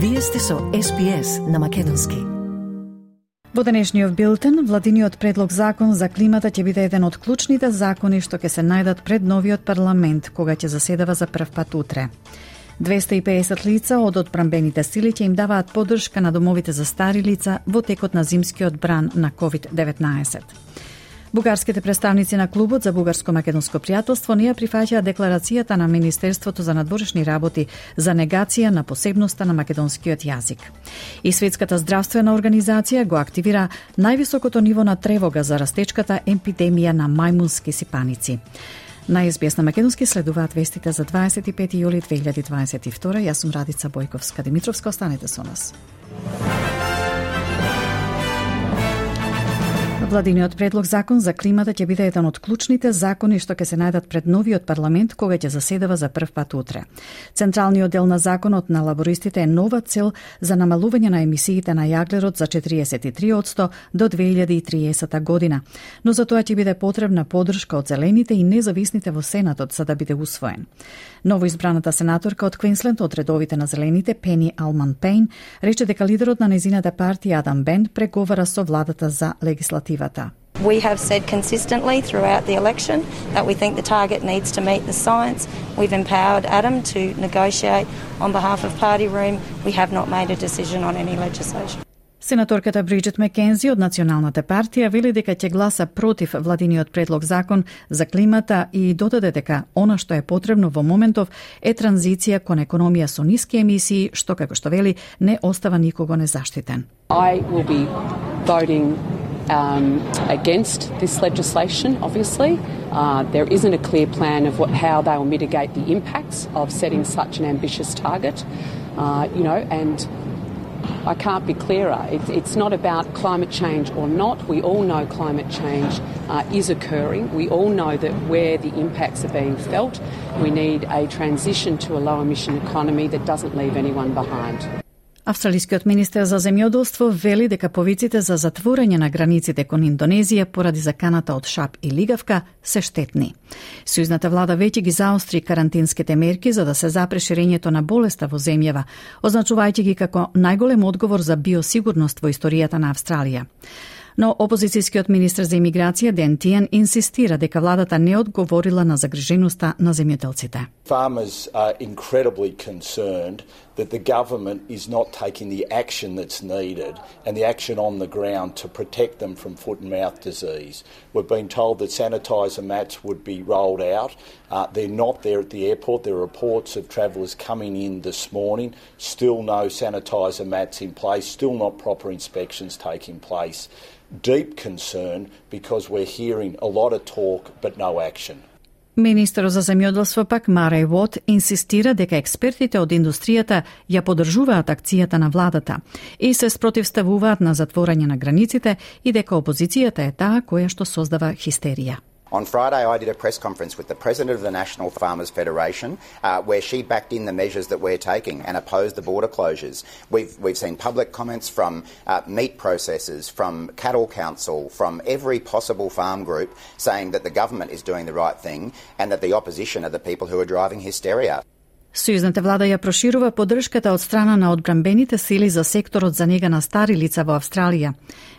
Вие сте со СПС на Македонски. Во денешниот билтен, владиниот предлог закон за климата ќе биде еден од клучните закони што ќе се најдат пред новиот парламент, кога ќе заседава за прв пат утре. 250 лица од одбранбените сили ќе им даваат поддршка на домовите за стари лица во текот на зимскиот бран на COVID-19. Бугарските представници на клубот за бугарско-македонско пријателство не ја декларацијата на Министерството за надворешни работи за негација на посебноста на македонскиот јазик. И Светската здравствена организација го активира највисокото ниво на тревога за растечката епидемија на мајмунски сипаници. На СБС на Македонски следуваат вестите за 25 јули 2022. Јас сум Радица Бојковска. Димитровска, останете со нас. Владиниот предлог закон за климата ќе биде еден од клучните закони што ќе се најдат пред новиот парламент кога ќе заседава за прв пат утре. Централниот дел на законот на лабористите е нова цел за намалување на емисиите на јаглерод за 43% до 2030 година, но за тоа ќе биде потребна поддршка од зелените и независните во Сенатот за да биде усвоен. Новоизбраната сенаторка од Квинсленд од редовите на зелените Пени Алман Пейн рече дека лидерот на незината партија Адам Бенд преговара со владата за легислативата. We have said consistently throughout the election that we think the target needs to meet the science. We've empowered Adam to negotiate on behalf of Party Room. We have not made a decision on any legislation. Сенаторката Бриджит Мекензи од Националната партија вели дека ќе гласа против владиниот предлог закон за климата и додаде дека она што е потребно во моментов е транзиција кон економија со ниски емисии, што како што вели не остава никого незаштитен. I will be voting um, against this legislation, obviously. Uh, there isn't a clear plan of what, how they will mitigate the impacts of setting such an ambitious target. Uh, you know, and I can't be clearer. It's, it's not about climate change or not. We all know climate change uh, is occurring. We all know that where the impacts are being felt, we need a transition to a low emission economy that doesn't leave anyone behind. Австралискиот министер за земјоделство вели дека повиците за затворање на границите кон Индонезија поради заканата од шап и лигавка се штетни. Сојузната влада веќе ги заостри карантинските мерки за да се запре ширењето на болеста во земјава, означувајќи ги како најголем одговор за биосигурност во историјата на Австралија. Но опозицијскиот министр за имиграција Ден Тиен инсистира дека владата не одговорила на загриженоста на земјоделците. Farmers are incredibly concerned that the government is not taking the action that's needed and the action on the ground to protect them from foot and mouth disease. We've been told that sanitiser mats would be rolled out. Uh, they're not there at the airport. There are reports of travellers coming in this morning. Still no sanitiser mats in place. Still not proper inspections taking place. Deep concern because we're hearing a lot of talk but no action. Министерот за земјоделство пак Марај Вот инсистира дека експертите од индустријата ја поддржуваат акцијата на владата и се спротивставуваат на затворање на границите и дека опозицијата е таа која што создава хистерија. On Friday, I did a press conference with the president of the National Farmers Federation, uh, where she backed in the measures that we're taking and opposed the border closures. We've we've seen public comments from uh, meat processors, from cattle council, from every possible farm group, saying that the government is doing the right thing and that the opposition are the people who are driving hysteria. Сојузната влада ја проширува поддршката од страна на одбранбените сили за секторот за нега на стари лица во Австралија,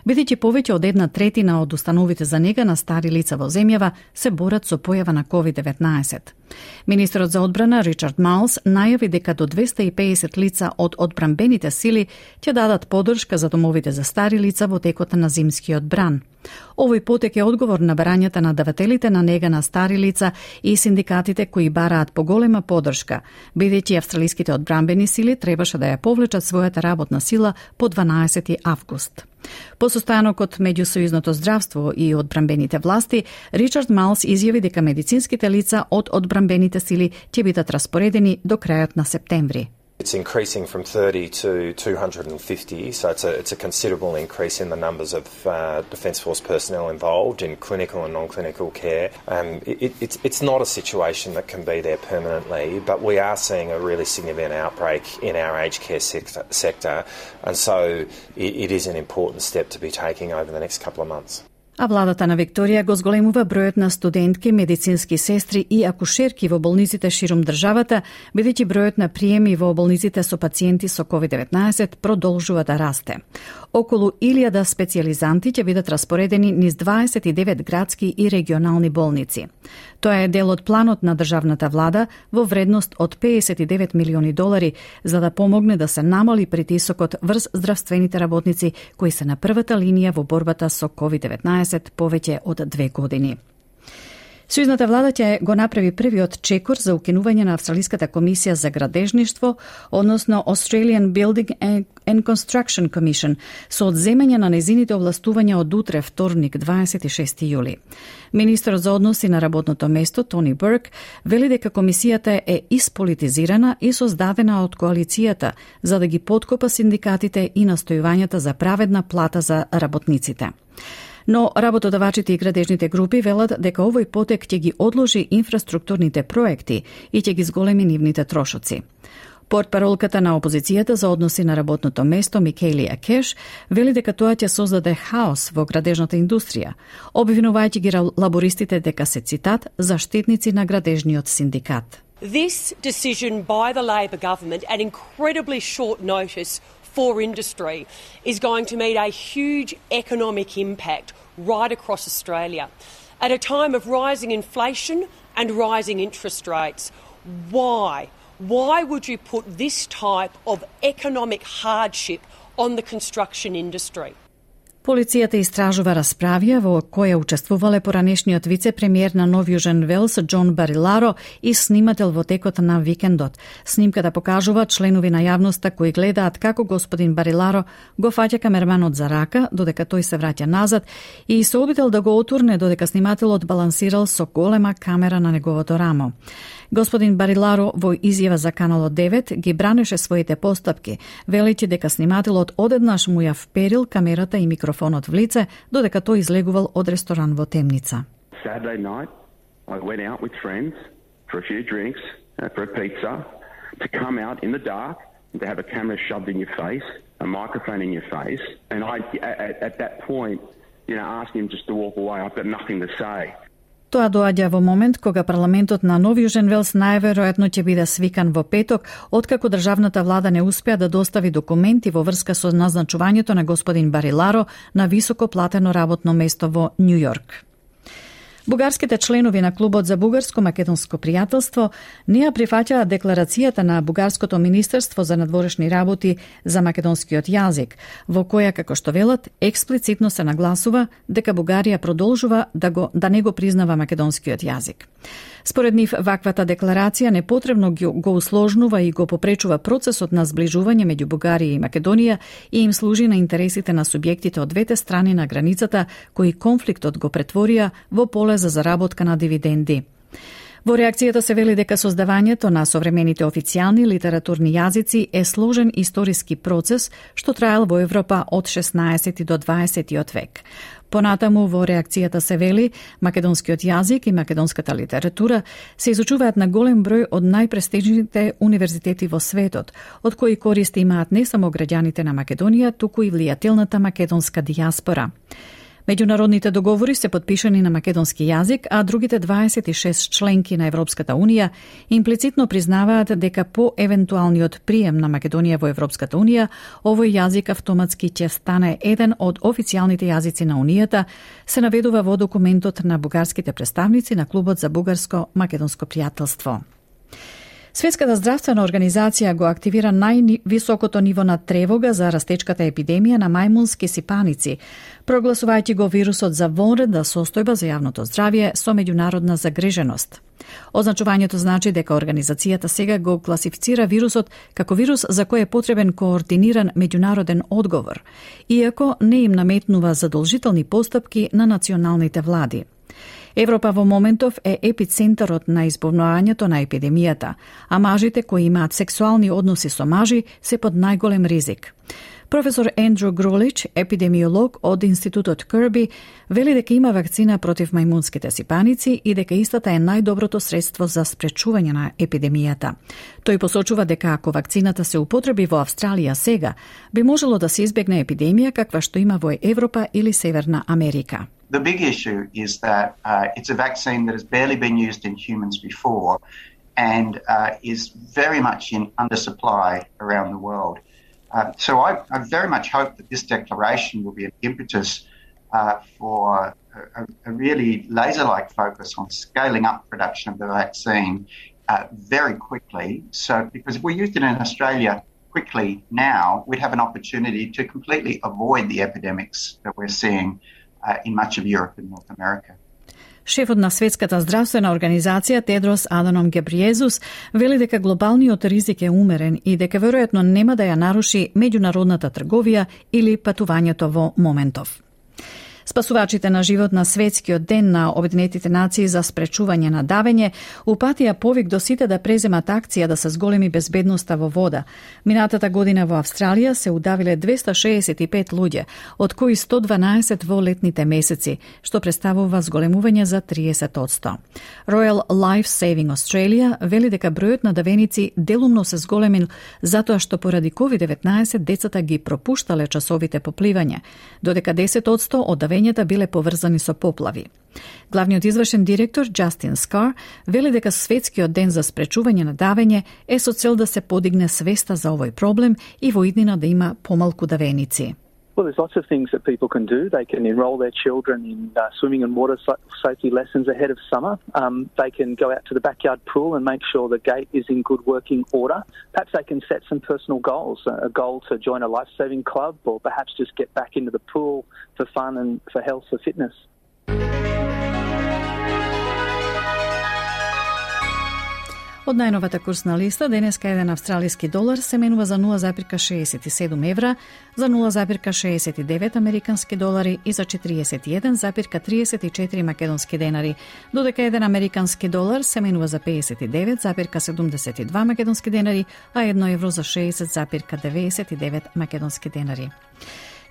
бидејќи повеќе од една третина од установите за нега на стари лица во земјава се борат со појава на COVID-19. Министерот за одбрана Ричард Маус најави дека до 250 лица од одбранбените сили ќе дадат поддршка за домовите за стари лица во текот на зимскиот бран. Овој потек е одговор на барањата на давателите на нега на стари лица и синдикатите кои бараат поголема поддршка, бидејќи австралиските одбранбени сили требаше да ја повлечат својата работна сила по 12 август. По состанокот меѓу Сојузното здравство и одбранбените власти, Ричард Малс изјави дека медицинските лица од одбранбените сили ќе бидат распоредени до крајот на септември. It's increasing from 30 to 250, so it's a, it's a considerable increase in the numbers of uh, Defence Force personnel involved in clinical and non-clinical care. Um, it, it's, it's not a situation that can be there permanently, but we are seeing a really significant outbreak in our aged care sector, sector and so it, it is an important step to be taking over the next couple of months. А владата на Викторија го зголемува бројот на студентки, медицински сестри и акушерки во болниците широм државата, бидејќи бројот на приеми во болниците со пациенти со COVID-19 продолжува да расте. Околу 1000 специализанти ќе бидат распоредени низ 29 градски и регионални болници. Тоа е дел од планот на државната влада во вредност од 59 милиони долари за да помогне да се намали притисокот врз здравствените работници кои се на првата линија во борбата со COVID-19 повеќе од две години. Сојузната влада ќе го направи првиот чекор за укинување на Австралиската комисија за градежништво, односно Australian Building and Construction Commission, со одземање на незините овластувања од утре вторник 26 јули. Министерот за односи на работното место Тони Берк вели дека комисијата е исполитизирана и создадена од коалицијата за да ги подкопа синдикатите и настојувањата за праведна плата за работниците. Но работодавачите и градежните групи велат дека овој потек ќе ги одложи инфраструктурните проекти и ќе ги зголеми нивните трошоци. Портпаролката на опозицијата за односи на работното место Микелија Кеш вели дека тоа ќе создаде хаос во градежната индустрија, обвинувајќи ги лабористите дека се цитат заштитници на градежниот синдикат. This decision by the Labor government at incredibly short notice for industry is going to mean a huge economic impact right across Australia. At a time of rising inflation and rising interest rates, why? Why would you put this type of economic hardship on the construction industry? Полицијата истражува расправија во која учествувале поранешниот вице-премиер на Нов Јужен Велс Џон Бариларо и снимател во текот на викендот. Снимката покажува членови на јавноста кои гледаат како господин Бариларо го фаќа камерманот за рака додека тој се враќа назад и се обидел да го отурне додека снимателот балансирал со голема камера на неговото рамо. Господин Бариларо во изјава за Каналот 9 ги бранеше своите постапки, велејќи дека снимателот одеднаш му ја вперил камерата и микрофонот додека тој излегувал од ресторан во темница. Saturday night, I went out with friends for a few drinks, uh, for a pizza, to come out in the dark to have a camera shoved in your face, a microphone in your face, and I at, at that point, you know, asking him just to walk away. I've got nothing to say. Тоа доаѓа во момент кога парламентот на Нови Јужен Велс најверојатно ќе биде свикан во петок, откако државната влада не успеа да достави документи во врска со назначувањето на господин Бариларо на високо платено работно место во Нью Йорк. Бугарските членови на Клубот за бугарско-македонско пријателство неа прифаќаа декларацијата на Бугарското министерство за надворешни работи за македонскиот јазик, во која, како што велат, експлицитно се нагласува дека Бугарија продолжува да, го, да не го признава македонскиот јазик. Според нив, ваквата декларација непотребно го усложнува и го попречува процесот на зближување меѓу Бугарија и Македонија и им служи на интересите на субјектите од двете страни на границата кои конфликтот го претворија во поле за заработка на дивиденди. Во реакцијата се вели дека создавањето на современите официјални литературни јазици е сложен историски процес што траел во Европа од 16 до 20 век. Понатаму во реакцијата се вели, македонскиот јазик и македонската литература се изучуваат на голем број од најпрестижните универзитети во светот, од кои користи имаат не само граѓаните на Македонија, туку и влијателната македонска дијаспора. Меѓународните договори се подпишани на македонски јазик, а другите 26 членки на Европската Унија имплицитно признаваат дека по евентуалниот прием на Македонија во Европската Унија, овој јазик автоматски ќе стане еден од официјалните јазици на Унијата, се наведува во документот на бугарските представници на Клубот за бугарско-македонско пријателство. Светската здравствена организација го активира највисокото ниво на тревога за растечката епидемија на мајмунски сипаници, прогласувајќи го вирусот за вонредна состојба за јавното здравје со меѓународна загриженост. Означувањето значи дека организацијата сега го класифицира вирусот како вирус за кој е потребен координиран меѓународен одговор, иако не им наметнува задолжителни постапки на националните влади. Европа во моментов е епицентарот на избовнувањето на епидемијата, а мажите кои имаат сексуални односи со мажи се под најголем ризик. Професор Ендрю Грулич, епидемиолог од Институтот Кирби, вели дека има вакцина против мајмунските сипаници и дека истата е најдоброто средство за спречување на епидемијата. Тој посочува дека ако вакцината се употреби во Австралија сега, би можело да се избегне епидемија каква што има во Европа или Северна Америка. The big issue is that uh, it's a vaccine that has barely been used in humans before and uh, is very much in undersupply around the world. Uh, so I, I, very much hope that this declaration will be an impetus uh, for a, a, really laser-like focus on scaling up production of the vaccine uh, very quickly. So, because if we used it in Australia quickly now, we'd have an opportunity to completely avoid the epidemics that we're seeing uh, in much of Europe and North America. Шефот на Светската здравствена организација Тедрос Аданом Гебриезус вели дека глобалниот ризик е умерен и дека веројатно нема да ја наруши меѓународната трговија или патувањето во моментов. Спасувачите на живот на светскиот ден на Обединетите нации за спречување на давење упатија повик до сите да преземат акција да се зголеми безбедноста во вода. Минатата година во Австралија се удавиле 265 луѓе, од кои 112 во летните месеци, што представува зголемување за 30%. Royal Life Saving Australia вели дека бројот на давеници делумно се зголемил затоа што поради COVID-19 децата ги пропуштале часовите попливање, додека 10% од давењето наводнењата биле поврзани со поплави. Главниот извршен директор Джастин Скар вели дека светскиот ден за спречување на давење е со цел да се подигне свеста за овој проблем и во иднина да има помалку давеници. Well, there's lots of things that people can do. They can enrol their children in uh, swimming and water safety lessons ahead of summer. Um, they can go out to the backyard pool and make sure the gate is in good working order. Perhaps they can set some personal goals, a goal to join a life saving club or perhaps just get back into the pool for fun and for health, for fitness. Од најновата курсна листа, денеска еден австралиски долар се менува за 0,67 евра, за 0,69 американски долари и за 41,34 македонски денари, додека еден американски долар се менува за 59,72 македонски денари, а едно евро за 60,99 македонски денари.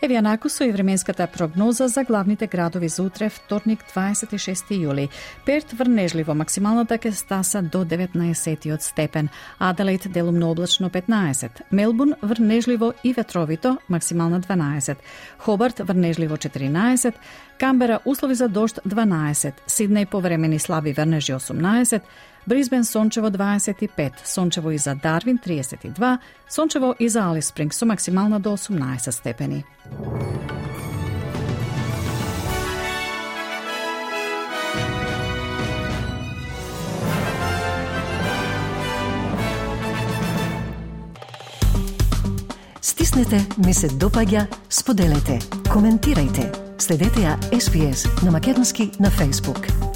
Еве со и временската прогноза за главните градови за утре, вторник 26 јули. Перт врнежливо, максималната ке стаса до 19 степен, Аделаид делумно облачно 15, Мелбун врнежливо и ветровито, максимална 12, Хобарт врнежливо 14, Камбера услови за дожд 12, Сиднеј повремени слаби врнежи 18, Бризбен сончево 25, сончево и за Дарвин 32, сончево и за Алис Спринг со максимална до 18 степени. Стиснете, ми се допаѓа, споделете, коментирајте. Следете ја SPS на Македонски на Facebook.